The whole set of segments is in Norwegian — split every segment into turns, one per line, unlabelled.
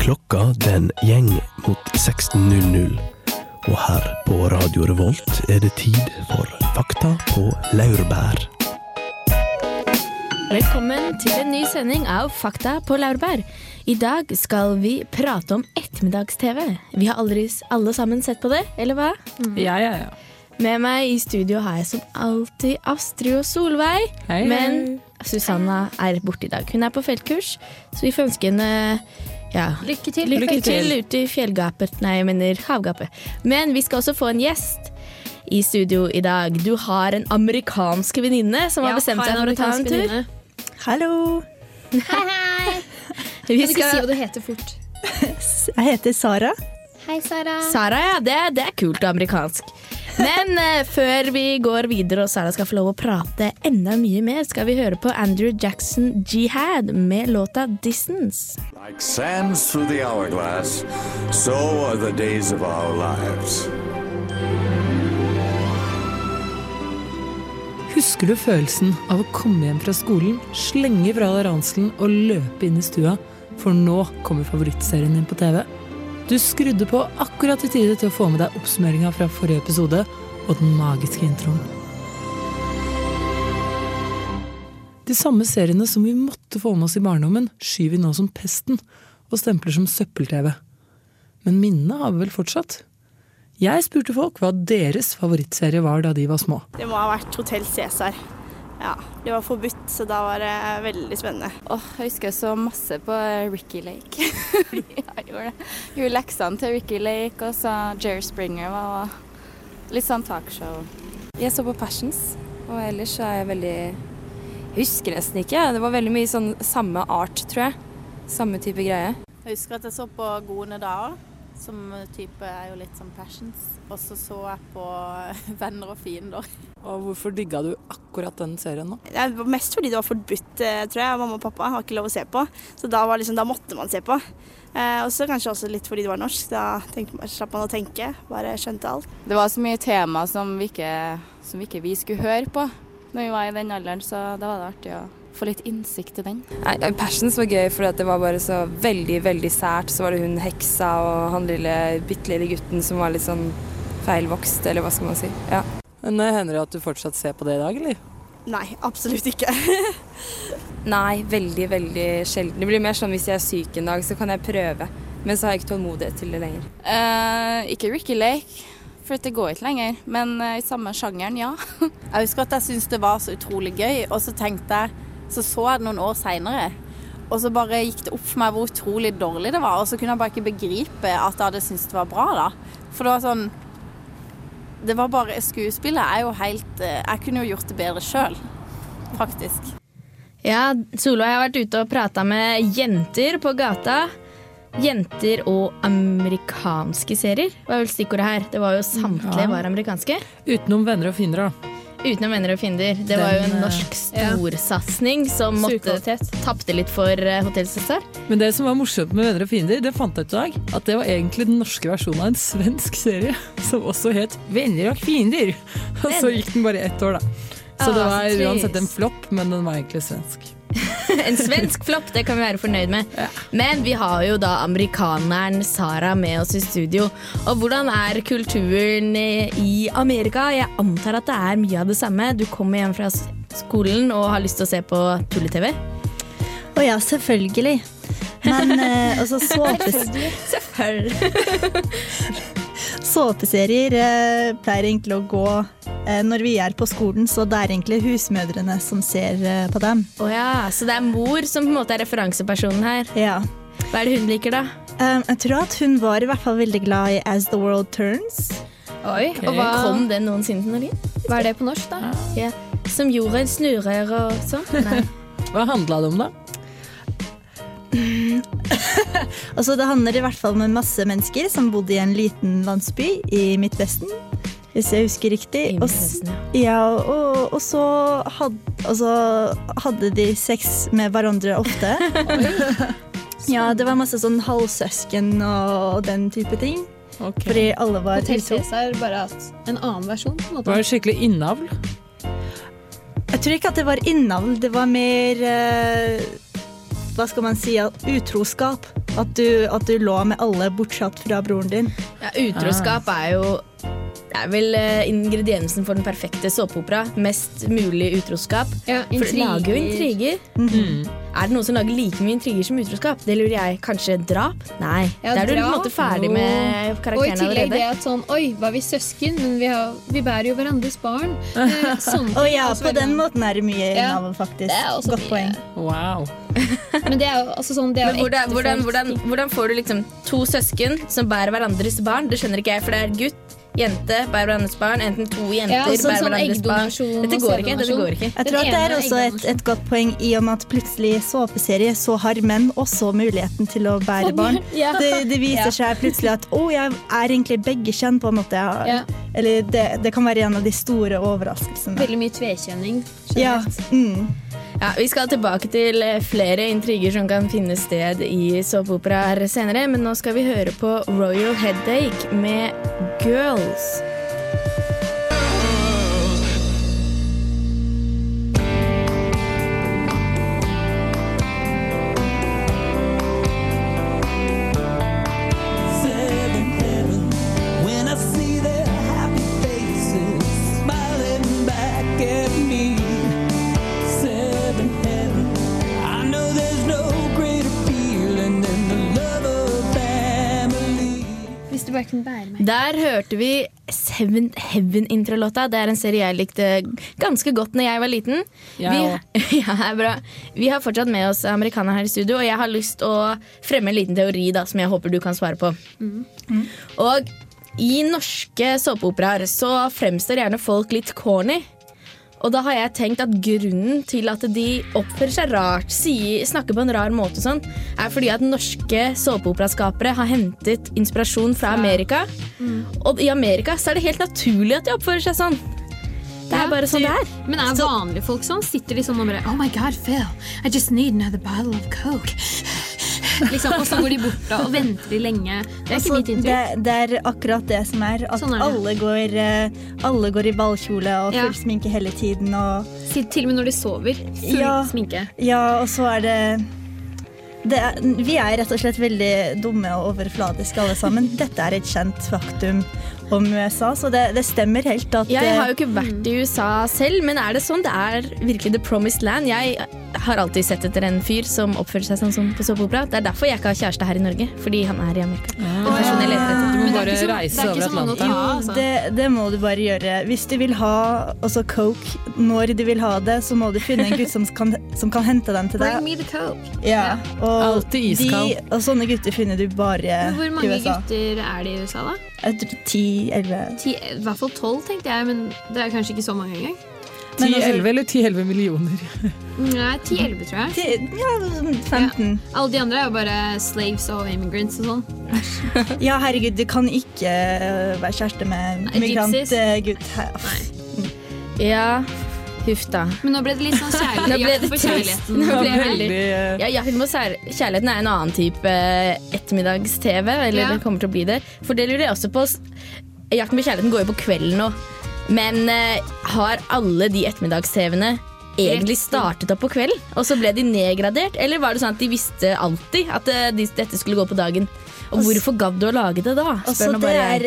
Klokka den gjeng mot 16.00. Og her på Radio Revolt er det tid for Fakta på laurbær.
Velkommen til en ny sending av Fakta på laurbær. I dag skal vi prate om ettermiddags-TV. Vi har aldri alle sammen sett på det, eller hva?
Ja, ja, ja.
Med meg i studio har jeg som alltid Astrid og Solveig.
Hei,
Men Susanna er borte i dag. Hun er på feltkurs, så vi får ønske henne ja,
Lykke til.
lykke,
Lykke
til.
til.
ute i fjellgapet. Nei, jeg mener havgapet. Men vi skal også få en gjest i studio i dag. Du har en amerikansk venninne som har bestemt seg for å ta en tur.
Hallo,
Hei, hei.
Vi
Kan du ikke si hva du heter fort?
jeg heter Sara.
Hei, Sara.
Sara, ja. Det, det er kult og amerikansk. Men eh, før vi går videre og Sara skal få lov å prate enda mye mer, skal vi høre på Andrew Jackson Jihad med låta 'Distance'.
Like sands through the hourglass, so are the days of our lives.
Husker du følelsen av å komme hjem fra skolen, slenge fra deg ranselen og løpe inn i stua, for nå kommer favorittserien din på TV? Du skrudde på akkurat i tide til å få med deg oppsummeringa fra forrige episode og den magiske introen. De samme seriene som vi måtte få med oss i barndommen, skyver vi nå som pesten og stempler som søppel-TV. Men minnene har vi vel fortsatt? Jeg spurte folk hva deres favorittserie var da de var små.
Det må ha vært Hotell Cæsar. Ja, det var forbudt, så da var det veldig spennende.
Åh, jeg husker jeg så masse på Ricky Lake. jeg gjorde det. Gjorde leksene til Ricky Lake, og så Jerry Springer var litt sånn talkshow.
Jeg så på Passions, og ellers så er jeg veldig Jeg husker nesten ikke. Det var veldig mye sånn samme art, tror jeg. Samme type greie.
Jeg husker at jeg så på Gode dager, som type er jo litt sånn Passions. Og så så jeg på Venner og fiender.
Og hvorfor digga du akkurat den serien nå?
Det var mest fordi det var forbudt, eh, tror jeg. Mamma og pappa har ikke lov å se på, så da, var liksom, da måtte man se på. Eh, og så kanskje også litt fordi det var norsk. Da man, slapp man å tenke, bare skjønte alt.
Det var så mye tema som vi ikke, som ikke vi skulle høre på når vi var i den alderen, så da var det artig å få litt innsikt i den.
Nei, Passions var gøy fordi at det var bare så veldig, veldig sært. Så var det hun heksa og han lille, bitte lille gutten som var litt sånn feilvokst, eller hva skal man si. Ja.
Men Hender det at du fortsatt ser på det i dag, eller?
Nei, absolutt ikke.
Nei, veldig, veldig sjelden. Det blir mer sånn hvis jeg er syk en dag, så kan jeg prøve. Men så har jeg ikke tålmodighet til det lenger.
Uh, ikke Ricky Lake, for det går ikke lenger, men uh, i samme sjangeren, ja.
Jeg husker at jeg syntes det var så utrolig gøy, og så tenkte jeg Så så jeg det noen år seinere, og så bare gikk det opp for meg hvor utrolig dårlig det var, og så kunne jeg bare ikke begripe at jeg hadde syntes det var bra, da. For det var sånn Det var bare Skuespillet er jo helt eh, Jeg kunne jo gjort det bedre sjøl, faktisk.
Ja, Solveig har vært ute og prata med jenter på gata. Jenter og amerikanske serier var vel stikkordet her. Det var jo Samtlige
Ja.
var amerikanske.
Utenom Venner og fiender, da.
Utenom Venner og fiender. Det var jo en
eh,
norsk storsatsing som måtte tapte litt for uh, Hotell Cæsar.
Men det som var morsomt med Venner og fiender, det fant jeg ut i dag, at det var egentlig den norske versjonen av en svensk serie som også het Venner og fiender. Og så gikk den bare ett år, da. Så
Ah,
det var uansett en flopp, men den var egentlig svensk.
En svensk flopp, det kan vi være fornøyd med. Men vi har jo da amerikaneren Sara med oss i studio. Og hvordan er kulturen i Amerika? Jeg antar at det er mye av det samme. Du kommer hjem fra skolen og har lyst til å se på tulle-TV.
Å ja, selvfølgelig. Men eh, altså såpes såpeserier eh, pleier egentlig å gå når vi er på skolen, så det er egentlig husmødrene som ser eh, på dem.
Å ja, så det er mor som på en måte er referansepersonen her.
Ja.
Hva er det hun liker, da?
Um, jeg tror at hun var i hvert fall veldig glad i As the World Turns.
Oi, Og hva kom den noensinne til Norge?
Hva er det på norsk, da?
Ja. Som jorden snurrer og sånn?
Hva handla det om, da?
Altså, det handler i hvert fall om en masse mennesker som bodde i en liten landsby i Midtvesten. Hvis jeg husker riktig. Og
ja.
og, og så had, altså, hadde de sex med hverandre ofte. ja, det var masse sånn halvsøsken og den type ting. Fordi alle var
Hotell. Cæsar, bare at en annen versjon. på en måte.
Var det skikkelig innavl?
Jeg tror ikke at det var innavl, det var mer uh, hva skal man si, utroskap. At du, at du lå med alle bortsett fra broren din.
Ja, utroskap er jo det er vel eh, ingrediensen for den perfekte såpeopera. Mest mulig utroskap.
Ja,
For det lager jo intriger.
Mm.
Er det noen som lager like mye intriger som utroskap? Det lurer jeg. Kanskje drap? Nei.
Ja,
da er du på en måte ferdig med
Og i
tillegg
tillegg det at sånn Oi, var vi søsken? Men vi, har, vi bærer jo hverandres barn. Eh, sånne
Å ja, på den måten er det mye
Ja,
navn, faktisk.
det er også
Godt
mye.
poeng.
Wow.
Men det er jo altså sånn det er jo
hvordan, hvordan, hvordan, hvordan får du liksom to søsken som bærer hverandres barn? Det skjønner ikke jeg, for det er gutt, jente, bærer hverandres barn. Enten to jenter
Ja, sånn-
bærer
sånn
hverandres barn. Dette går ikke. dette går ikke
Jeg tror at det er også et, et godt poeng i og med at plutselig såpeserie så har menn også muligheten til å bære barn.
Ja.
Det, det viser
Ja.
seg plutselig at å, jeg er egentlig begge kjønn, på en måte.
Ja.
Eller det, det kan være en av de store overraskelsene.
Veldig mye tvekjønning.
Ja.
generelt.
Mm.
Ja, Vi skal tilbake til eh, flere intriger som kan finne sted i såpeoperaer senere, men nå skal vi høre på Royal Headache med Girls. Der hørte vi Seven Heaven-introlåta. Det er en serie jeg likte ganske godt når jeg var liten.
Ja,
vi, ja, bra. vi har fortsatt med oss amerikanere her i studio, og jeg har lyst å fremme en liten teori da, som jeg håper du kan svare på. Og i norske såpeoperaer så fremstår gjerne folk litt corny. Og da har jeg tenkt at grunnen til at de oppfører seg rart, sier, snakker på en rar måte, og sånn, er fordi at norske såpeoperaskapere har hentet inspirasjon fra Amerika. Og i Amerika så er det helt naturlig at de oppfører seg sånn. Det er bare sånn det er.
Men er vanlige folk sånn? Sitter de sånn og bare Oh my god, Phil, I just need another bottle of coke. Liksom, og så går de bort og venter de lenge. Det er
Altså,
ikke mitt inntrykk.
det er akkurat det som er. At
Sånn er
alle, går, eh, alle går i ballkjole og
Ja.
full sminke hele tiden. Og,
Til og med når de sover. Full
Ja.
sminke.
ja, og så er det, det er, Vi er rett og slett veldig dumme og overfladiske alle sammen. Dette er et kjent faktum om USA, så det, det stemmer helt at
Jeg har jo
eh,
ikke vært i USA selv, men er det sånn? Det er virkelig the promised land. Jeg har alltid sett etter en fyr som oppfører seg sånn som på såpeopera. Det er derfor jeg ikke har kjæreste her i Norge, fordi han er i Amerika. En person jeg leter etter.
Du må bare
så-
reise
er
over
så mange å
Atlanteren.
ta. altså.
det, det må du bare gjøre. Hvis du vil ha også coke når du vil ha det, så må du finne en gutt som kan, som kan hente den til deg.
Bring me the coke.
Ja, og,
Alltid iskald.
de, og sånne gutter finner du bare
i USA.
hvor
mange gutter er det i USA, da?
Jeg tror 10-11.
I hvert fall tolv, tenkte jeg, men det er kanskje ikke så mange engang.
10-11 eller 10-11 millioner?
Nei, 10-11, tror jeg.
10, Ja, sånn 15.
Alle de andre er jo bare slaves og immigrants og sånn.
Ja, herregud, du kan ikke øh, være kjæreste med migrantgutt.
Ja, huff da.
Men nå ble det litt sånn
Nå
kjærlighet.
ble
jakt
det
for kjærligheten.
Nå ble
Veldig eh,
Ja, jakten på sær- kjærligheten er en annen type eh, ettermiddags-TV. Eller
Ja.
det kommer til å bli det. For det lurer jeg også på. Jakten på kjærligheten går jo på kvelden nå. Men eh, har alle de ettermiddags-TV-ene egentlig startet opp på kvelden? Og så ble de nedgradert? Eller var det sånn at de visste alltid at eh, de, dette skulle gå på dagen? Og hvorfor gadd du å lage det da? Nå
det er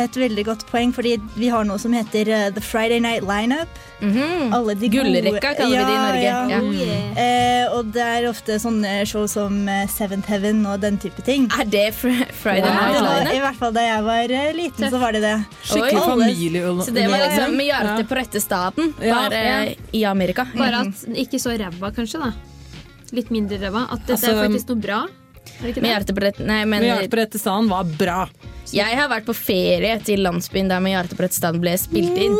et veldig godt poeng, fordi vi har noe som heter uh, The Friday Night Lineup.
Mhm.
Alle de gode-
Gullrekka kaller vi det i Norge.
Ja,
Ja.
Yeah.
Eh, og det er ofte sånne show som uh, Seventh Heaven og den type ting.
Er det fr Friday
Wow.
Night
Lineup?
Line?
I hvert fall da jeg var liten, så var det det.
Skikkelig familie...
Så det var
Ja, ja.
liksom med hjertet på rette staten,
Ja.
bare
Ja.
i Amerika.
Bare at ikke så ræva, kanskje. da Litt mindre ræva. At dette
Altså,
er faktisk noe bra.
Med
det?
hjertet rett Nei, men
Med hjertet på rette stand var bra.
jeg har vært på ferie til landsbyen der Med hjertet på rett stand ble spilt inn.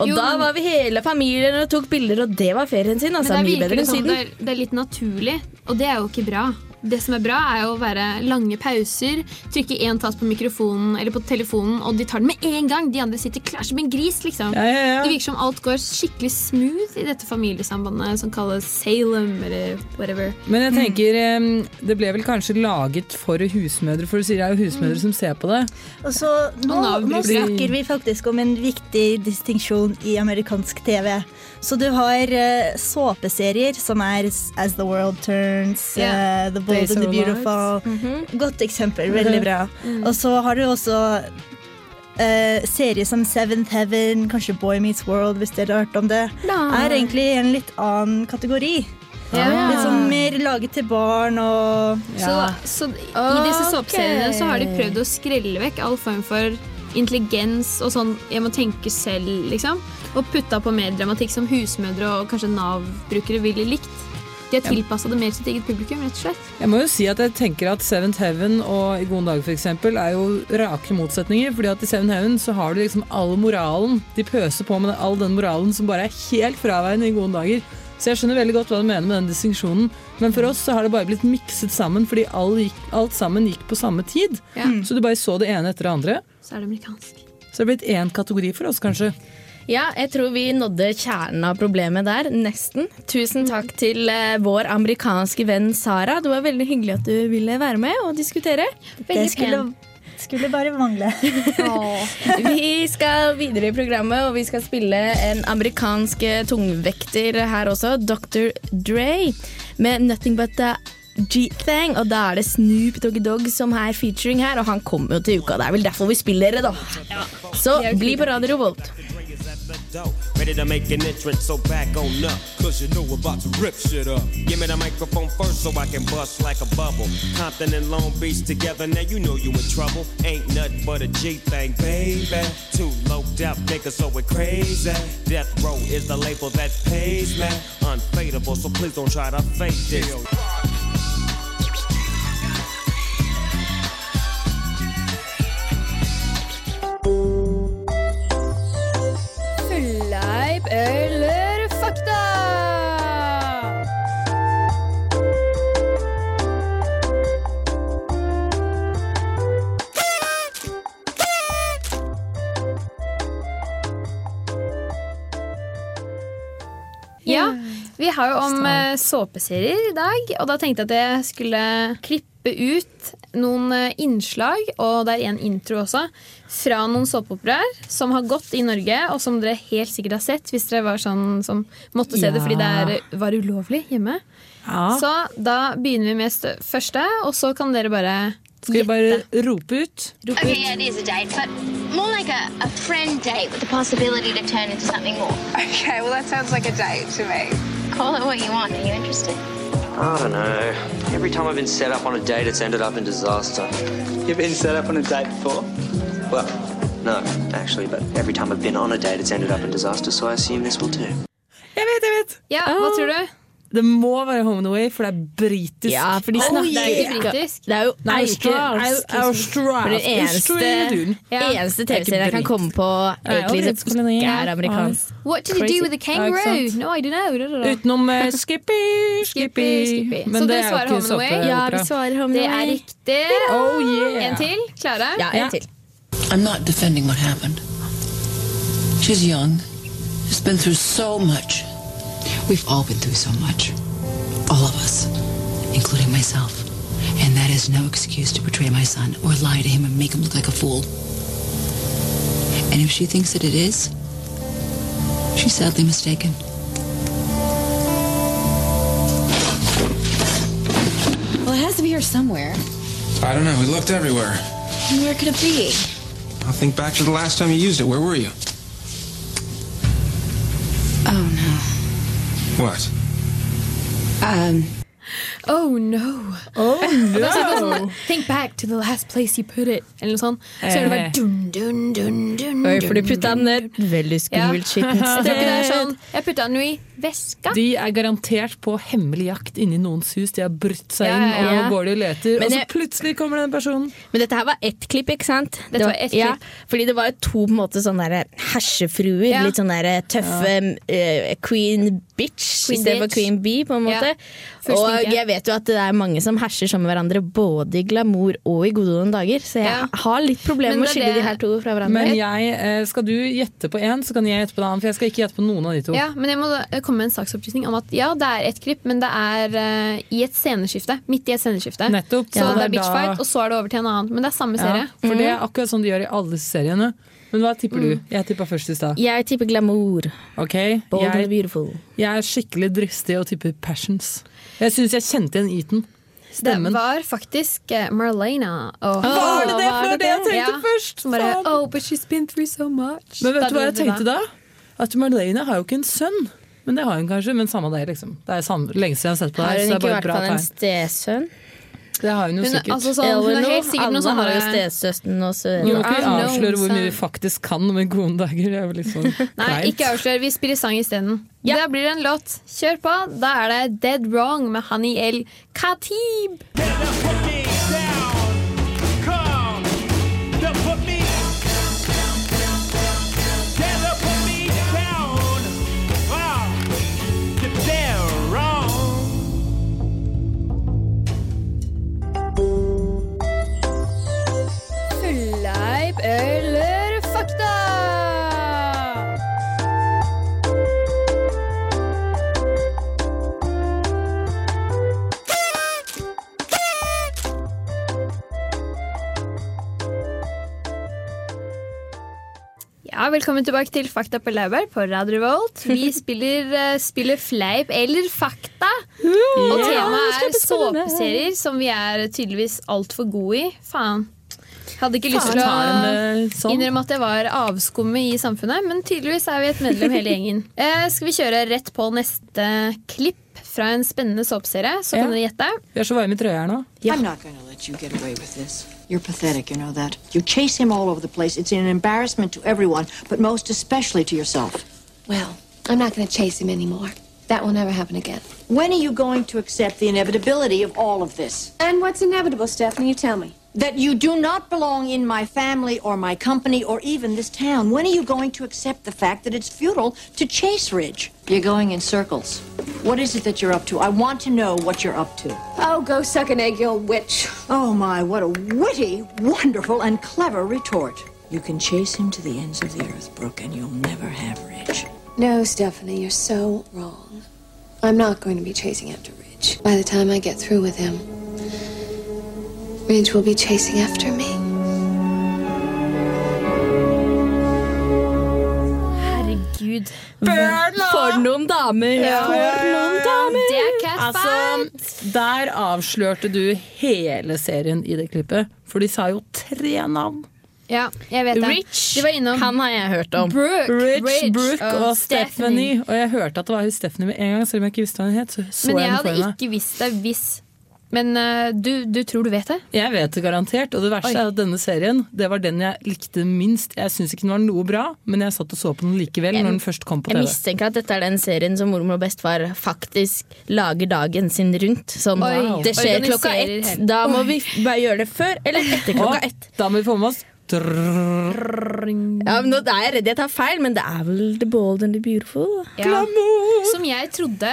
Og
Jo,
da var vi hele familien og tok bilder, og det var ferien sin.
Men det,
mye bedre
det
enn
det
Syden.
er, det er litt naturlig, og det er jo ikke bra. Det som er bra, er jo å være lange pauser, trykke én tass på mikrofonen eller på telefonen, og de tar den med en gang. De andre sitter klar som en gris, liksom.
Ja, ja, ja.
Det virker som alt går skikkelig smooth i dette familiesambandet som kalles Salem, eller whatever.
Men jeg tenker, mm. det ble vel kanskje laget for husmødre, for du sier det er jo husmødre som ser på det.
Og så nå, nå snakker vi faktisk om en viktig distinksjon i amerikansk TV. Så du har uh, såpeserier som er As the World Turns,
yeah.
uh, The Bold
Days
and the
Beautiful. Mm
Beautiful. Godt eksempel. Veldig bra. Og så har du også uh, serier som Seventh Heaven, kanskje Boy Meets World, hvis dere har hørt om det. Er egentlig en litt annen kategori.
Ja.
Litt sånn mer laget til barn og
Så, så i disse såpeseriene så har de prøvd å skrelle vekk all form for intelligens og sånn jeg må tenke selv, liksom. Og putta på mer dramatikk som husmødre og kanskje Nav-brukere ville likt. De har tilpassa det mer sitt eget publikum, rett og slett.
Jeg må jo si at jeg tenker at Seventh Heaven og I gode dager eksempel er jo rake motsetninger. fordi at i Seventh Heaven så har du liksom all moralen. De pøser på med all den moralen som bare er helt fraværende i gode dager. Så jeg skjønner veldig godt hva du mener med den distinksjonen. Men for oss så har det bare blitt mikset sammen fordi alt sammen gikk på samme tid.
Ja.
Så du bare så det ene etter det andre.
Så er det amerikansk.
Så det er blitt én kategori for oss, kanskje.
Ja, jeg tror vi nådde kjernen av problemet der. Nesten. Tusen takk til eh, vår amerikanske venn Sara. Det var veldig hyggelig at du ville være med og diskutere.
Det skulle, skulle bare mangle.
Vi skal videre i programmet, og vi skal spille en amerikansk eh, tungvekter her også, Dr. Dre, med 'Nothing But The G-Thing'. Og da er det Snoop Doggy Dogg som er featuring her, og han kommer jo til uka. Det er vel derfor vi spiller det, da. Så bli på Radio Revolt.
Ready to make an entrance, so back on up. Cause you know we're about to rip shit up. Give me the microphone first so I can bust like a bubble. Compton and Long Beach together, now you know you in trouble. Ain't nothing but a G thing, baby. Too low death niggas, so we're crazy. Death Row is the label that pays me. Unfadable, so please don't try to fake this.
Såpeserier i dag, og da tenkte jeg at jeg skulle klippe ut noen eh, innslag, og det er en intro også, fra noen såpeoperaer som har gått i Norge, og som dere helt sikkert har sett hvis dere var sånn som måtte se det fordi det er, var ulovlig hjemme.
Ja.
Så da begynner vi med første, og så kan dere bare
Skal vi bare rope ut?
Okay, yeah, it is a date, but more like a, a friend date with the possibility to turn into something more.
Okay, well, that sounds like a date to me.
Call it what you want. Are you interested?
I don't know. Every time I've been set up on a date, it's ended up in disaster.
You've been set up on a date before?
Well, no, actually, but every time I've been on a date, it's ended up in disaster, so I assume this will too.
Jeg vet, jeg vet!
Ja, hva ah. tror du?
Det må være Home and Away, for det er britisk.
Ja, for de snakker
oh, yeah. ikke britisk.
Det er jo
Nei,
australsk.
Australsk.
For det eneste.
Ja.
eneste TV-serien jeg kan komme på egentlig som ikke er amerikansk.
What did you do with the kangaroo?
Ja,
no, I don't know. Da, da, da.
Utenom uh, Skippy, Skippy.
Skippy.
Men
Så
det er jo ikke
Home and Away?
Ja, vi svarer Home
Det
and
er
Away.
riktig.
Oh, yeah.
En til. Klare?
Ja, en til.
I'm not defending what happened. She's young. She's been through so much. We've all been through so much. All of us, including myself. And that is no excuse to betray my son or lie to him and make him look like a fool. And if she thinks that it is, she's sadly mistaken.
Well, it has to be here somewhere.
I don't know. We looked everywhere.
Where could it be?
I'll think back to the last time you used it. Where were you? What?
Um.
Oh no.
Oh
no. sånn, Think back to the last place you put it. Eller noe sånt. Så er det bare dun, dun, dun, dun,
Oi, for du putta den ned. veldig skummelt
Ja.
skittent
Jeg
sted.
sånn Jeg putta den jo i veska.
De er garantert på hemmelig jakt inni noens hus. De har brutt seg inn,
ja, ja.
og nå går de og leter.
Men
og så
jeg-
plutselig kommer den personen.
Men dette her var ett klipp, ikke sant?
Dette
Det
var ett
Ja,
klipp.
fordi det var to på en måte sånne hersefruer.
Ja.
Litt sånne tøffe uh, queen bitch istedenfor queen bee, på en måte. Og jeg vet jo at det er mange som herser sammen med hverandre både i glamour og i gode noen dager, så jeg
Ja.
har litt problemer med å skille
det-
de her to fra hverandre.
Men jeg, eh, skal du gjette på én, så kan jeg gjette på en annen. For jeg skal ikke gjette på noen av de to.
Ja, men jeg må komme med en saksopplysning om at ja, det er ett klipp, men det er uh, i et sceneskifte. Midt i et sceneskifte.
Nettopp.
Så
Ja,
det er
da-
og så er det over til en annen. Men det er samme
Ja,
serie.
for det er akkurat sånn de gjør i alle seriene. Men hva tipper du? Jeg tippa først i stad.
Jeg tipper glamour.
Okay.
Bold and
jeg,
beautiful.
jeg er skikkelig dristig og tipper Passions. Jeg syns jeg kjente igjen Eaton.
Det var faktisk eh, Marlena. oh,
Var det det? Var det det jeg tenkte
Ja.
først!
Bare, oh, but she's been through so much.
Men vet
Da
du hva jeg tenkte da? At Marlena har jo ikke en sønn. Men det har hun kanskje. Men samme det, liksom. Det er samme, lenge siden jeg har sett på det.
Har hun ikke vært på
bra
en
tegn.
Stesønn?
Det har hun jo
Hun er-
sikkert.
altså sånn- hun er helt sikkert
Alle
noe sånn
har jo stesøsteren og sø...
Vi må ikke avsløre hvor mye vi faktisk kan med gode dager. Det er vel litt sånn
Nei, ikke avslør. Vi spiller sang isteden. Da blir det en låt. Kjør på. Da er det Dead Wrong med Honey L. Khatib. Ja, Velkommen tilbake til Fakta på laurbær på Radio Revolt. Vi spiller, eh, spiller fleip eller fakta. Og
Ja,
temaet er såpeserier, som vi er tydeligvis altfor gode i. Faen. Hadde ikke lyst til å
eh, sånn.
innrømme at jeg var avskummet i samfunnet, men tydeligvis er vi et medlem hele gjengen. Eh, skal vi kjøre rett på neste klipp fra en spennende såpeserie, så
Ja.
kan dere gjette.
Vi er så varme i trøya her nå.
I'm not going to let you get away with this. You're pathetic, you know that. You chase him all over the place. It's an embarrassment to everyone, but most especially to yourself.
Well, I'm not going to chase him anymore. That will never happen again.
When are you going to accept the inevitability of all of this?
And what's inevitable, Stephanie? You tell me.
That you do not belong in my family or my company or even this town. When are you going to accept the fact that it's futile to chase Ridge? You're going in circles. What is it that you're up to? I want to know what you're up to.
Oh, go suck an egg, you old witch.
Oh my, what a witty, wonderful, and clever retort. You can chase him to the ends of the earth, Brooke, and you'll never have Ridge.
No, Stephanie, you're so wrong. I'm not going to be chasing after Ridge. By the time I get through with him, Ridge will be chasing after me.
Herregud.
For noen damer!
Ja.
For noen damer!
Det er catfight!
Altså, der avslørte du hele serien i det klippet. For de sa jo tre navn.
Ja, jeg vet det.
Rich,
De
han har jeg hørt om.
Brooke,
Rich,
Rich
Brooke og, Stephanie.
Stephanie.
Og jeg hørte at det var Stephanie med en gang, selv om jeg ikke visste hva hun het. Så så
Men
jeg
jeg hadde ikke visst det hvis Men eh, du, du tror du vet det?
Jeg vet det garantert, og det verste
Oi.
er at denne serien Det var den jeg likte minst. Jeg syns ikke den var noe bra, men jeg satt og så på den likevel
Jeg-
når den først kom på TV.
Jeg mistenker at dette er den serien som mormor og bestefar faktisk lager dagen sin rundt. Sånn,
Oi,
det skjer klokka ett. Da må vi bare gjøre det før eller etter klokka ett.
da må vi få med oss.
Ja, men nå er jeg redd jeg tar feil, men det er vel The Bold and the Beautiful?
Ja. Som jeg trodde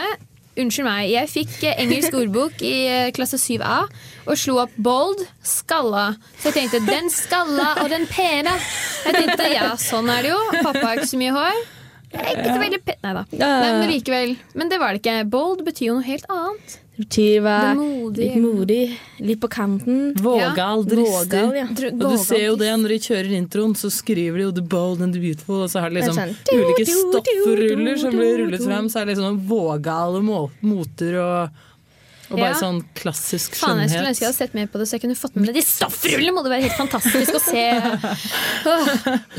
Unnskyld meg, jeg fikk eh, engelsk ordbok i eh, klasse 7A og slo opp bold, skalla. Så jeg tenkte den skalla og den pene. Jeg tenkte ja, sånn er det jo. Pappa har ikke så mye hår. Jeg er ikke så veldig pen Nei da. Men likevel. Men det var det ikke. Bold betyr jo noe helt annet.
Betyr hva
Det modige.
litt modig, litt på kanten.
Vågal, dristig.
Vågal, ja.
Og du ser jo det når de kjører introen, så skriver de jo 'The Bold and the Beautiful', og så har de liksom
sånn,
ulike stoffruller som blir rullet frem. Så er det liksom vågale måter og, og bare
Ja.
sånn klassisk
Faen, jeg skulle ønske jeg
skjønnhet.
hadde sett mer på det, så jeg kunne fått med meg de stoffrullene. Må det være helt fantastisk å se.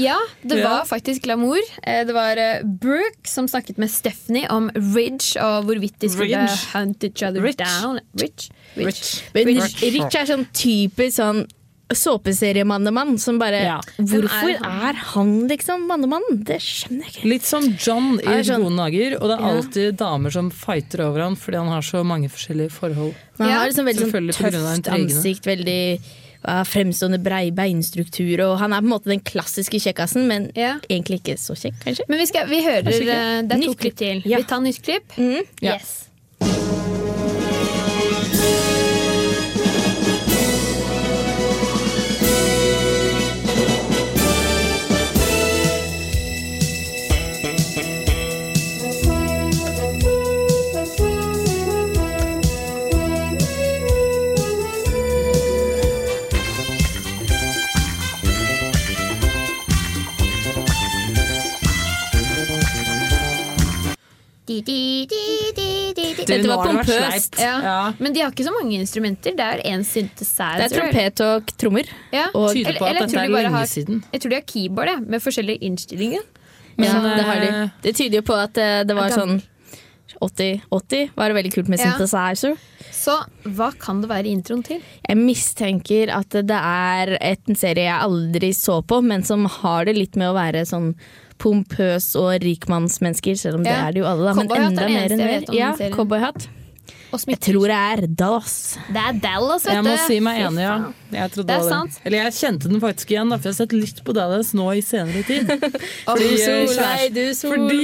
Ja, det var faktisk glamour. Eh, Det var eh, Brooke som snakket med Stephanie om Ridge og hvorvidt de skulle
Ridge.
hunt each other
Rich.
down. Rich. Rich.
Men
Rich.
Rich er sånn typisk sånn såpeseriemannemann som bare
Ja.
Hvorfor
er han?
er han liksom mannemann? Det skjønner jeg ikke.
Litt som John i
sånn-
Gode dager, og det er
Ja.
alltid damer som fighter over han fordi han har så mange forskjellige forhold.
Men han
Ja.
har liksom veldig sånn tøft ansikt, veldig ja, fremstående brei beinstruktur, og han er på en måte den klassiske kjekkasen, men
Ja.
egentlig ikke så kjekk, kanskje.
Men vi, skal, vi hører eh, Det er to klipp til.
Ja.
Vi tar nytt klipp.
Ja.
Yes.
Har det vært sleipt.
Ja.
Ja.
Men de har ikke så mange instrumenter. Det er én synthesizer.
Det er trompet og trommer.
Ja.
Og-
Tyder på at
jeg
dette
tror
er
de
lenge
har,
siden.
Jeg tror de har keyboard jeg, med forskjellige innstillinger.
Ja, det har de.
eh,
Det tyder jo på at eh, det var sånn 80-80 var det veldig kult med
Ja.
synthesizer.
Så hva kan det være i introen til?
Jeg mistenker at det er et- en serie jeg aldri så på, men som har det litt med å være sånn pompøs og rikmannsmennesker, selv om det er det jo alle, da. Men
er
enda mer enn mer. Ja, cowboyhatt.
Og
Jeg tror det er Dallas.
Det er Dallas, vet
Jeg må si meg enig, ja. Jeg trodde
Det er sant.
Eller jeg kjente den faktisk igjen, da, for jeg har sett litt på Dallas nå i senere tid. Fordi,
du
sol
Solveig,
kjæresten-
du
fordi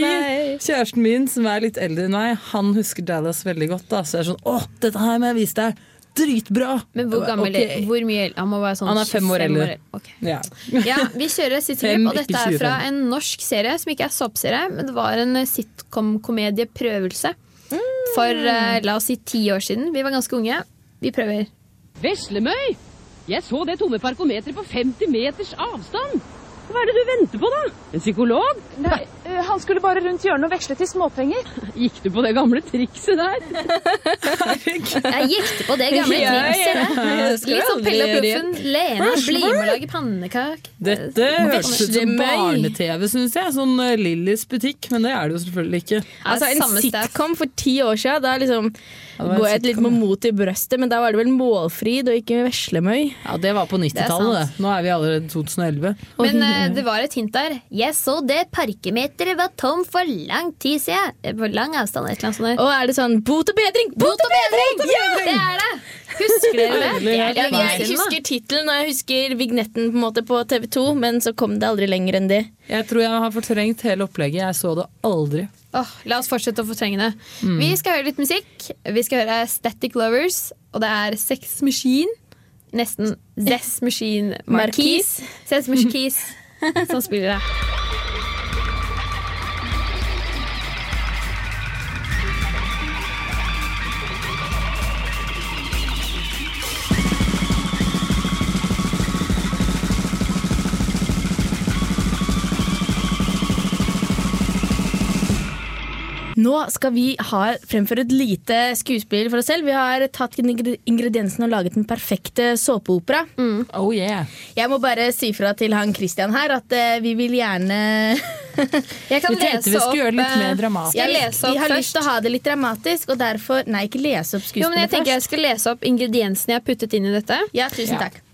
kjæresten min, som er litt eldre enn meg, han husker Dallas veldig godt. Da. Så jeg er sånn Å, dette her må jeg vise deg! Dritbra!
Men hvor gammel okay.
«Ok».
Hvor mye Han må være sånn
Han er fem år eldre.
Okay.
Ja.
Ja, Vi kjører siste
Fem,
klipp, og dette er fra en norsk serie som ikke er såpeserie, men det var en sitcom-komedieprøvelse. For eh, la oss si ti år siden. Vi var ganske unge. Vi prøver.
Veslemøy! Jeg så det tomme parkometeret på 50 meters avstand. Hva er det du venter på, da? En psykolog?
Nei, han skulle bare rundt hjørnet og veksle til småpenger.
Gikk du på det gamle trikset der?
Jeg gikk på det gamle
Ja, ja.
trikset.
der.
Litt sånn Pelle Puffen. Lena bli med og lage pannekake.
Dette hørtes ut som barne-TV, syns jeg. Sånn eh, Lillys butikk, men det er det jo selvfølgelig ikke.
Altså En sitcom for ti år siden, da liksom
Ja,
går jeg litt med mot i brøstet, men da var det vel Målfrid og ikke Veslemøy.
Ja, Det var på 90-tallet, det. Nå er vi allerede 2011.
Men uh, det var et hint der. Jeg så det parkemeteret var tom for lang tid siden. På For lang avstand. Et eller annet sånt.
Og er det sånn bot og bedring! Bot og bedring!
Det er det! Husker dere det? det
Ja, jeg husker tittelen og jeg husker vignetten på, måte på TV 2, men så kom det aldri lenger enn det.
Jeg tror jeg har fortrengt hele opplegget. Jeg så det aldri.
Oh, la oss fortsette å fortrenge det.
Mm.
Vi skal høre litt musikk. Vi skal høre Static Lovers, og det er Sex Machine. Nesten Zess Machine Marquis. Sex Machine som spiller det.
Nå skal vi ha, fremføre et lite skuespill for oss selv. Vi har tatt ingrediensene og laget den perfekte såpeopera.
Oh yeah.
Jeg må bare si fra til han Christian her at uh, vi vil gjerne
Jeg kan
Vi tenkte
lese
vi skulle
opp,
gjøre det litt mer
eh,
dramatisk.
Jeg lese
Vi
har
har lyst til å ha det litt dramatisk, og derfor Nei, ikke lese opp skuespillet først.
Jo, men jeg tenker jeg skal lese opp ingrediensene jeg har puttet inn i dette.
Ja, tusen takk.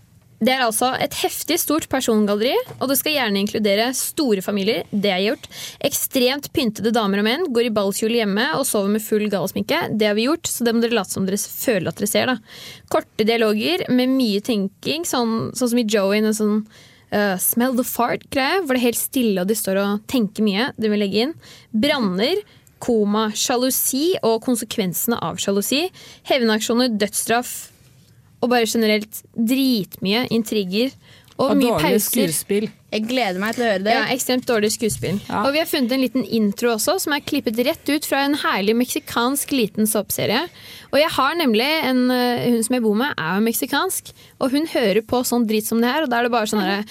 Det er altså et heftig stort persongalleri, og det skal gjerne inkludere store familier. Det har gjort. Ekstremt pyntede damer og menn går i ballkjole hjemme og sover med full galesminke. Det har vi gjort, så det må dere late som dere føler at dere ser. da. Korte dialoger med mye tenking, sånn, sånn som i Joey. En sånn uh, smell the fart-greie, hvor det er helt stille og de står og tenker mye. Det vil legge inn. Branner. Koma, sjalusi og konsekvensene av sjalusi. Hevnaksjoner, dødsstraff, og bare generelt dritmye intriger. Og,
Og
mye
dårlig
pauser.
skuespill.
Jeg gleder meg til å høre det.
Ja, ekstremt dårlig skuespill. Og vi har funnet en liten intro også, som er klippet rett ut fra en herlig meksikansk liten såpeserie. Og jeg har nemlig en eh, Hun som jeg bor med, er jo meksikansk. Og hun hører på sånn drit som det her, og da er det bare sånn herre.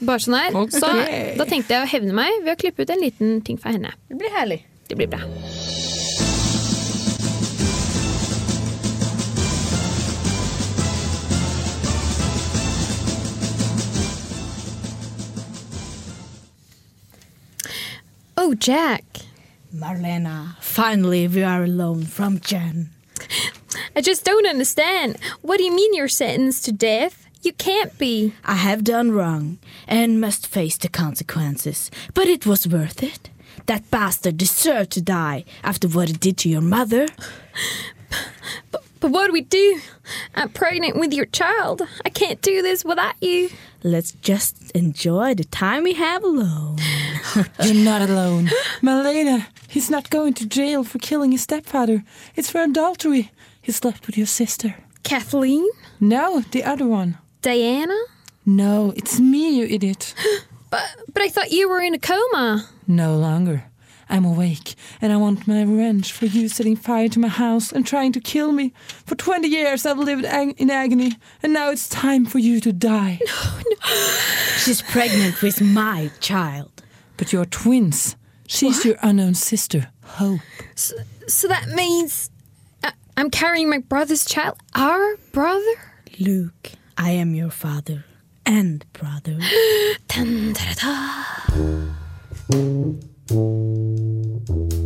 Bare sånn her.
Okay.
Så da tenkte jeg å hevne meg ved å klippe ut en liten ting fra henne.
Det blir herlig.
Det blir bra. Oh, Jack.
Marlena, finally we are alone from Jen.
I just don't understand. What do you mean you're sentenced to death? You can't be.
I have done wrong and must face the consequences, but it was worth it. That bastard deserved to die after what he did to your mother.
But what do we do? I'm pregnant with your child. I can't do this without you.
Let's just enjoy the time we have alone.
You're not alone. Malena, he's not going to jail for killing his stepfather. It's for adultery. He slept with your sister.
Kathleen?
No, the other one.
Diana?
No, it's me, you idiot.
But, but I thought you were in a coma.
No longer. I'm awake, and I want my revenge for you setting fire to my house and trying to kill me. For 20 years I've lived ag- in agony, and now it's time for you to die. No, no.
She's pregnant with my child.
But you're twins. She's your unknown sister, Hope.
So, so that means I, I'm carrying my brother's child. Our brother?
Luke, I am your father and brother.
Dun, da, da, da.
Thank you.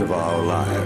Of our lives.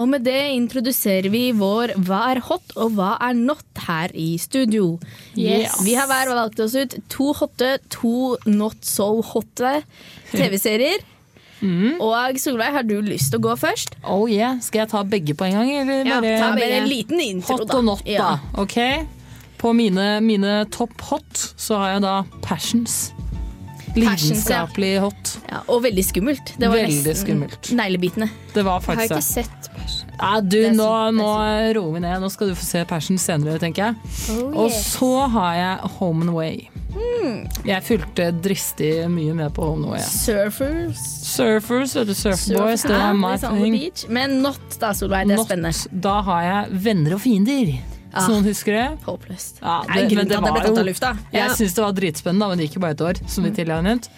Og med det introduserer vi vår Hva er hot og hva er not her i studio.
Yes.
Vi har hver valgt oss ut to hotte, to not so hotte TV-serier. Og Solveig, har du lyst til å gå først?
Oh yeah. Skal jeg ta begge på en gang? Eller
Ja, ta bare en liten intro,
hot
da.
og not,
Ja.
da. Ok? På mine, mine topp hot så har jeg da Passions. Lidenskapelig hot.
Ja, og veldig skummelt. Det var
Veldig skummelt.
neglebitende.
Det var
Jeg har
faktisk
ikke sett Passion.
Ja, du, nå,
det
nå roer vi ned. Nå skal du få se Passion senere, tenker jeg.
Oh,
Og så har jeg Home and Away. Jeg fulgte dristig mye med på Home and Away.
Surfers.
Surfers eller Surfboys, det er my thing.
beach. Men not, da, Solveig. Det er
Not,
spennende.
Da har jeg Venner og fiender.
Ah.
Så noen husker det?
Håpløst.
Ja,
Det er
men
det
var jo-
lufta.
Jeg
Ja.
syns det var dritspennende, men det gikk jo bare et år. Som vi tidligere har nevnt.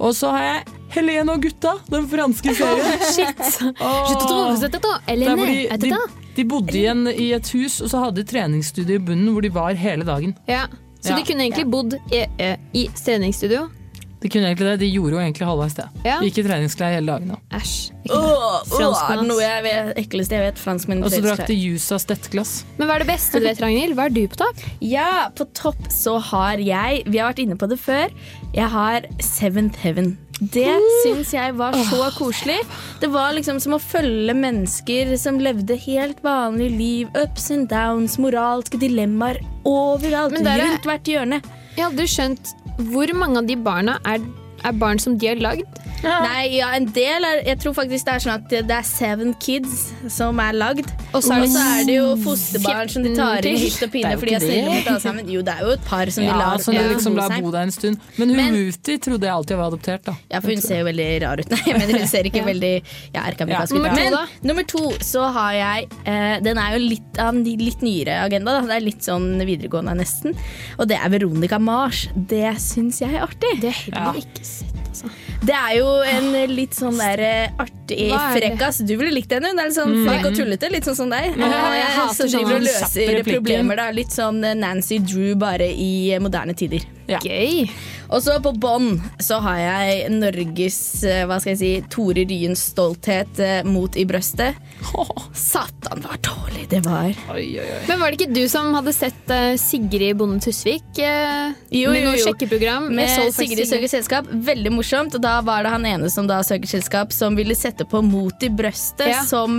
Og så har jeg Helene og gutta, den franske serien.
Shit!
Oh.
Je te trouve cette temps. Elene,
de,
er
de,
det da?
de bodde igjen i et hus, og så hadde de treningsstudio i bunnen hvor de var hele dagen.
Ja. Så
Ja.
de kunne egentlig bodd i, eh, i treningsstudio?
De kunne egentlig det, de gjorde jo egentlig halvveis det.
Ja.
Gikk i treningsklær hele dagen. da.
Æsj. Oh,
er det noe jeg vet, ekleste jeg vet. Franskmenn.
Og så drakk de juice av stettglass.
Men hva er det beste du vet, Ragnhild? Hva er du på topp?
Ja, på topp så har jeg Vi har vært inne på det før. Jeg har Seventh Heaven. Det syns jeg var så koselig. Det var liksom som å følge mennesker som levde helt vanlig liv. Ups and downs, moralske dilemmaer overalt. Rundt hvert hjørne.
Jeg hadde skjønt hvor mange av de barna er, er barn som de har lagd.
Nei, ja, en del er Jeg tror faktisk det er sånn at det er seven kids som er lagd.
Og så er det-
er jo fosterbarn som de tar inn hytt og
Det er
pine fordi de er snille mot alle sammen. Jo, det er jo et par som de
Ja,
lar
som de liksom
lar
bo der en stund. Men hun Muti trodde jeg alltid var adoptert, da.
Ja, for hun ser jo veldig rar ut. Nei, men hun ser ikke veldig ja, erkeamerikansk
Ja.
ut. Men nummer to så har jeg eh, Den er jo litt av en litt nyere agenda. Da. Det er litt sånn videregående nesten. Og det er Veronica Mars. Det syns jeg er artig.
Det har jeg ikke.
Det er jo en litt sånn der eh, artig frekkas. Du ville likt henne. Hun er litt sånn frekk og tullete. Litt sånn som deg.
Ja,
Eh,
hater
som driver og løser problemer. da Litt sånn eh, Nancy Drew bare i eh, moderne tider.
Gøy.
Og så på bånn så har jeg Norges eh, hva skal jeg si, Tore Ryens stolthet eh, mot i brøstet. Satan, var dårlig det var.
Men var det ikke du som hadde sett eh, Sigrid Bonde Tusvik
Jo,
med
jo,
noe
jo.
sjekkeprogram?
Med Sigrid søker selskap. Veldig morsomt. Og da var det han ene som da søker selskap, som ville sette på Mot i brøstet
Ja.
som,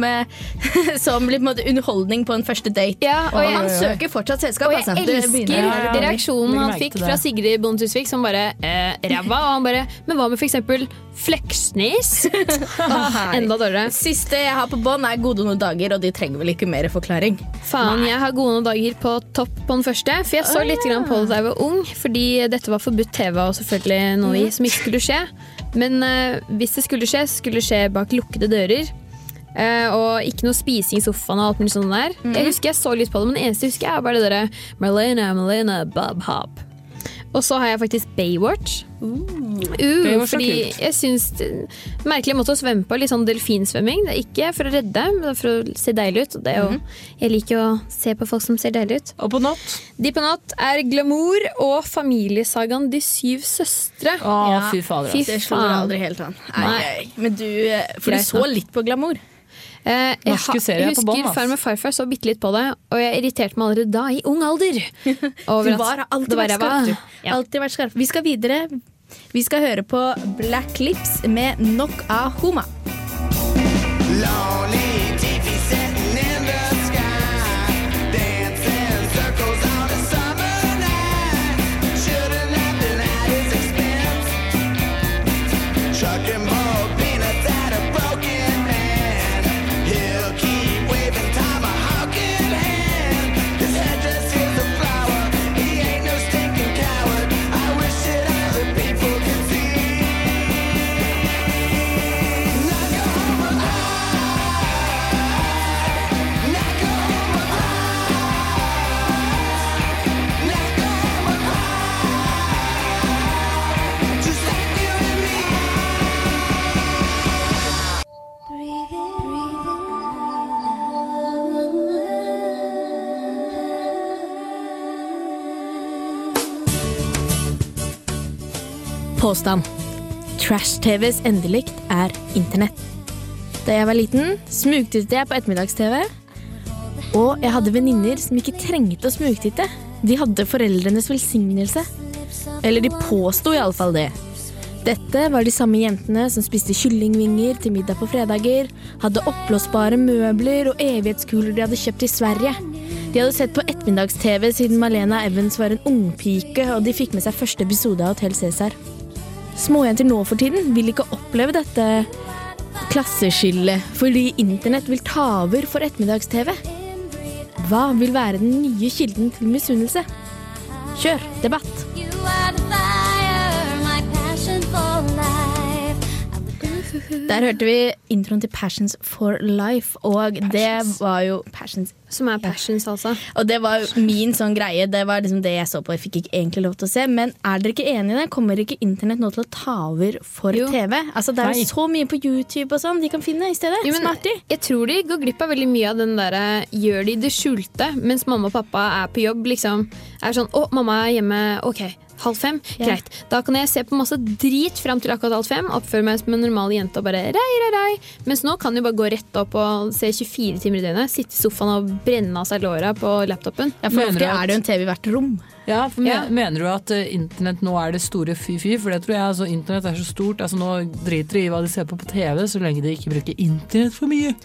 som litt, på en måte, underholdning på en første date.
Ja, og
og
jeg-
han søker fortsatt selskap,
Og jeg
altså.
Elsker reaksjonen han fikk fra Sigrid Bonde Tusvik, som bare eh, ræva. Og han bare Men hva med eksempel Fleksnes? Åh, enda dårligere.
Siste jeg har på bånn, er Gode noen dager, og de trenger vel ikke mer forklaring.
Faen, jeg har gode noen dager på topp på den første. For jeg så
oh,
litt
ja.
på det da jeg var ung, fordi dette var forbudt TV og selvfølgelig noe i som ikke skulle skje. Men eh, hvis det skulle skje, skulle det skje bak lukkede dører. Uh, og ikke noe spising i sofaen og alt mulig sånt der. Jeg husker jeg så litt på det, men det eneste jeg husker er bare det derre Marlena, Marlena, Bob Hop. Og så har jeg faktisk Baywatch. Uh,
Baywatch er
fordi
kult.
jeg syns Merkelig måte å svømme på. Litt sånn delfinsvømming. Det er ikke for å redde, men det er for å se deilig ut. Og det er jo, Jeg liker å se på folk som ser deilige ut.
Og på natt?
De på natt er Glamour og familiesagaen De syv søstre.
Å, fy fader,
Fy.
Det
slår
aldri helt an.
Nei.
Nei. nei. Men du eh, For
Greit
du så litt på glamour.
Eh, jeg jeg husker. Farm og farfar så bitte litt på det, og jeg irriterte meg allerede da, i ung alder. over
Du
at
var, alltid
det var
vært skarp.
Ja.
Alltid vært skarp. Vi skal videre. Vi skal høre på Black Lips med Nok av Homa.
Lonely
Påstand. Trash-TVs endelikt er internett. Da jeg var liten, smugtittet jeg på ettermiddags-TV. Og jeg hadde venninner som ikke trengte å smugtitte. De hadde foreldrenes velsignelse. Eller de påsto iallfall det. Dette var de samme jentene som spiste kyllingvinger til middag på fredager, hadde oppblåsbare møbler og evighetskuler de hadde kjøpt i Sverige. De hadde sett på ettermiddags-TV siden Malena Evans var en ungpike, og de fikk med seg første episode av Hotell Cæsar. Småjenter nå for tiden vil ikke oppleve dette klasseskillet fordi internett vil ta over for ettermiddags-TV. Hva vil være den nye kilden til misunnelse? Kjør debatt! Der hørte vi introen til Passions for Life, og det var jo Passions
Som er Passions, altså.
Og det var min sånn greie. Det var liksom det jeg så på. Jeg fikk ikke egentlig lov til å se. Men er dere ikke enige i det? Kommer ikke internett nå til å ta over for
Jo.
TV? Altså Det er jo så mye på YouTube og sånn de kan finne i stedet.
Jo, men
Smarty.
jeg tror de går glipp av veldig mye av den derre gjør de det skjulte, mens mamma og pappa er på jobb. liksom Er sånn 'Å, mamma er hjemme. Ok, halv fem.
Ja.
Greit. Da kan jeg se på masse drit fram til akkurat halv fem. Oppføre meg som en normal jente og bare rei, rei, rei. Mens nå kan du bare gå rett opp og se 24 timer i døgnet. Sitte i sofaen og brenne av seg låra på laptopen.
Ja, for
Mener
ofte
at-
er det jo en TV i hvert rom.
Ja, for
Ja.
Mener du at eh, internett nå er det store fy-fy? For det tror jeg altså, internett er så stort. Altså, nå driter de i hva de ser på på TV, så lenge de ikke bruker internett for mye.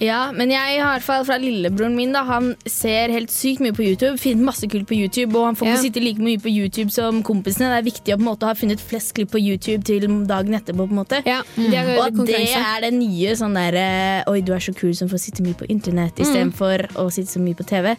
Ja, men jeg har i hvert fall fra lillebroren min. da Han ser helt sykt mye på YouTube. Finner masse kult på YouTube Og han får
Ja.
ikke sitte like mye på YouTube som kompisene. Det er viktig å på en måte ha funnet flest klipp på YouTube til dagen etterpå. på en måte
Ja, det er
Og at det er det nye sånn derre Oi, du er så kul som får sitte mye på internett
Mm.
istedenfor å sitte så mye på TV.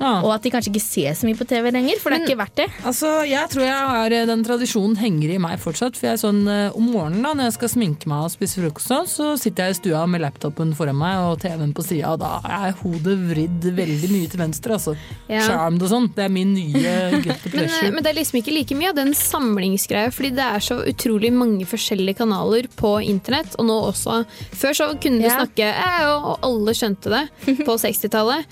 Ja.
Og at de kanskje ikke ser så mye på TV lenger, for det er ikke verdt det.
Altså, jeg tror jeg har eh, den tradisjonen henger i meg fortsatt. For jeg er sånn eh, om morgenen da, når jeg skal sminke meg og spise frokost, sånn, så sitter jeg i stua med laptopen foran meg og TV-en på sida, og da er hodet vridd veldig mye til venstre. Altså.
Ja.
Charmed og sånn. Det er min nye guilty
eh,
pleasure.
men det er liksom ikke like mye av den samlingsgreia, fordi det er så utrolig mange forskjellige kanaler på internett. Og nå også Før så kunne du
Ja.
snakke, eh, og og alle skjønte det på 60-tallet.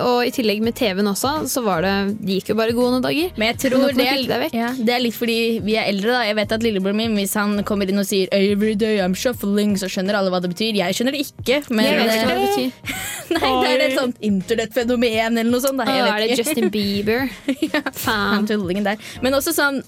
Og i tillegg med TV-en også, så var det Det gikk jo bare gode dager.
Men jeg tror det er, ja, det er litt fordi vi er eldre. da Jeg vet at lillebroren min, Hvis han kommer inn og sier 'Every day I'm shuffling', så skjønner alle hva det betyr. Jeg skjønner det ikke. Men
Jeg vet ikke hva det
eh,
betyr.
Nei, det er et sånt internettfenomen eller noe sånt. Da. Jeg
Å,
vet
er det. Justin Bieber?
ja, faen. der. Men også sånn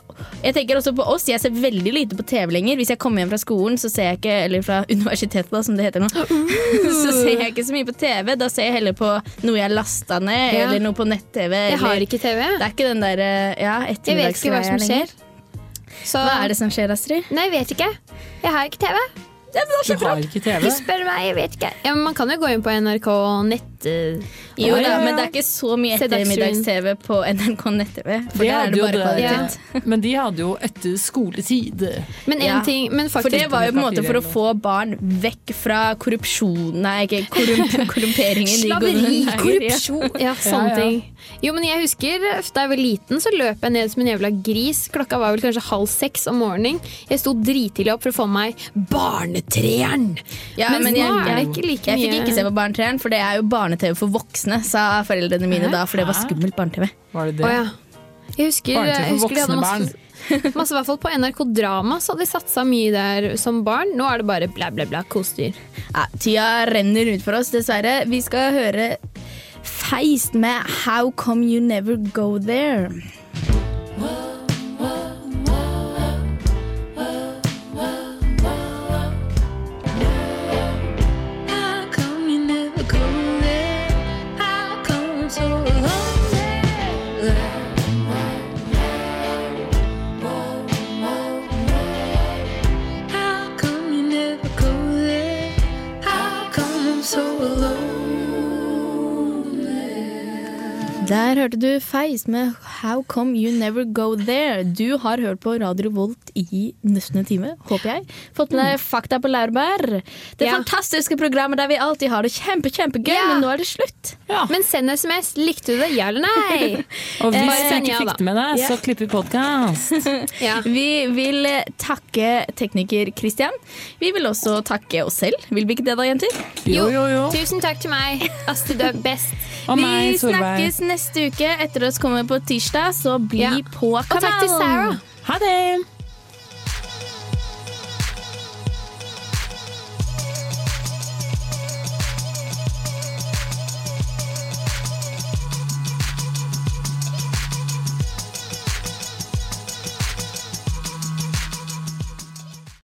Jeg tenker også på oss. Jeg ser veldig lite på TV lenger. Hvis jeg kommer hjem fra skolen, så ser jeg ikke Eller fra universitetet, da, som det heter nå. Så ser jeg ikke så mye på TV. Da ser jeg heller på noe jeg lasta ned,
Ja.
eller noe på nett-TV.
Jeg har ikke TV.
Det er ikke den der ja,
vet ikke hva som skjer. Så,
Hva er det som skjer, Astrid?
Nei, jeg vet ikke. Jeg har ikke TV.
Du har ikke TV?
Du spør meg, jeg vet ikke. Ja, men man kan jo gå inn på NRK Nett
eh, Jo da, men det er ikke så mye ettermiddags-TV på NRK nett-TV. For
det
der er det bare kvalitet. Ja.
Men de hadde jo etter skoletid.
Men en
Ja.
ting men
For det var jo på en måte for å få barn vekk fra korrupsjon Nei, ikke korrump korrumperingen.
Slaveri, korrupsjon Ja, sånne
Ja, ja.
ting. Jo, men jeg husker Da jeg var liten, så løp jeg ned som en jævla gris. Klokka var vel kanskje halv seks om morgenen. Jeg sto drittidlig opp for å få meg Barnetreeren!
Ja,
men,
men jeg, jeg,
jeg
fikk ikke se på Barne-TV, for det er jo barne-TV for voksne, sa foreldrene mine da, for det var skummelt barne-TV.
Var det
Å ja. Jeg husker, jeg husker de hadde masse, masse i hvert fall På NRK Drama så hadde de satsa mye der som barn. Nå er det bare bla, bla, bla, kosedyr.
Ja, tida renner ut for oss, dessverre. Vi skal høre Feist med How Come You Never Go There.
How
Der hørte du Feis med How Come You Never Go There. Du har hørt på Radio Volt i nesten en time, håper jeg. Fått med deg Fakta på laurbær. Det
Ja.
fantastiske programmet der vi alltid har det kjempe, kjempegøy,
Ja.
men nå er det slutt.
Men send SMS. Likte du det? Ja eller nei?
Og hvis du ikke fikk det med deg, så
Ja.
klipper vi podkast.
Ja.
Vi vil eh, takke tekniker Christian. Vi vil også takke oss selv. Vil vi ikke det da, jenter?
Jo, jo, jo.
Tusen takk til meg. Astrid, du er best.
Og
vi
meg, Solveig.
snakkes neste uke. Etter oss kommer på tirsdag, så bli
Ja.
på
Og takk til. Sarah.
Ha det!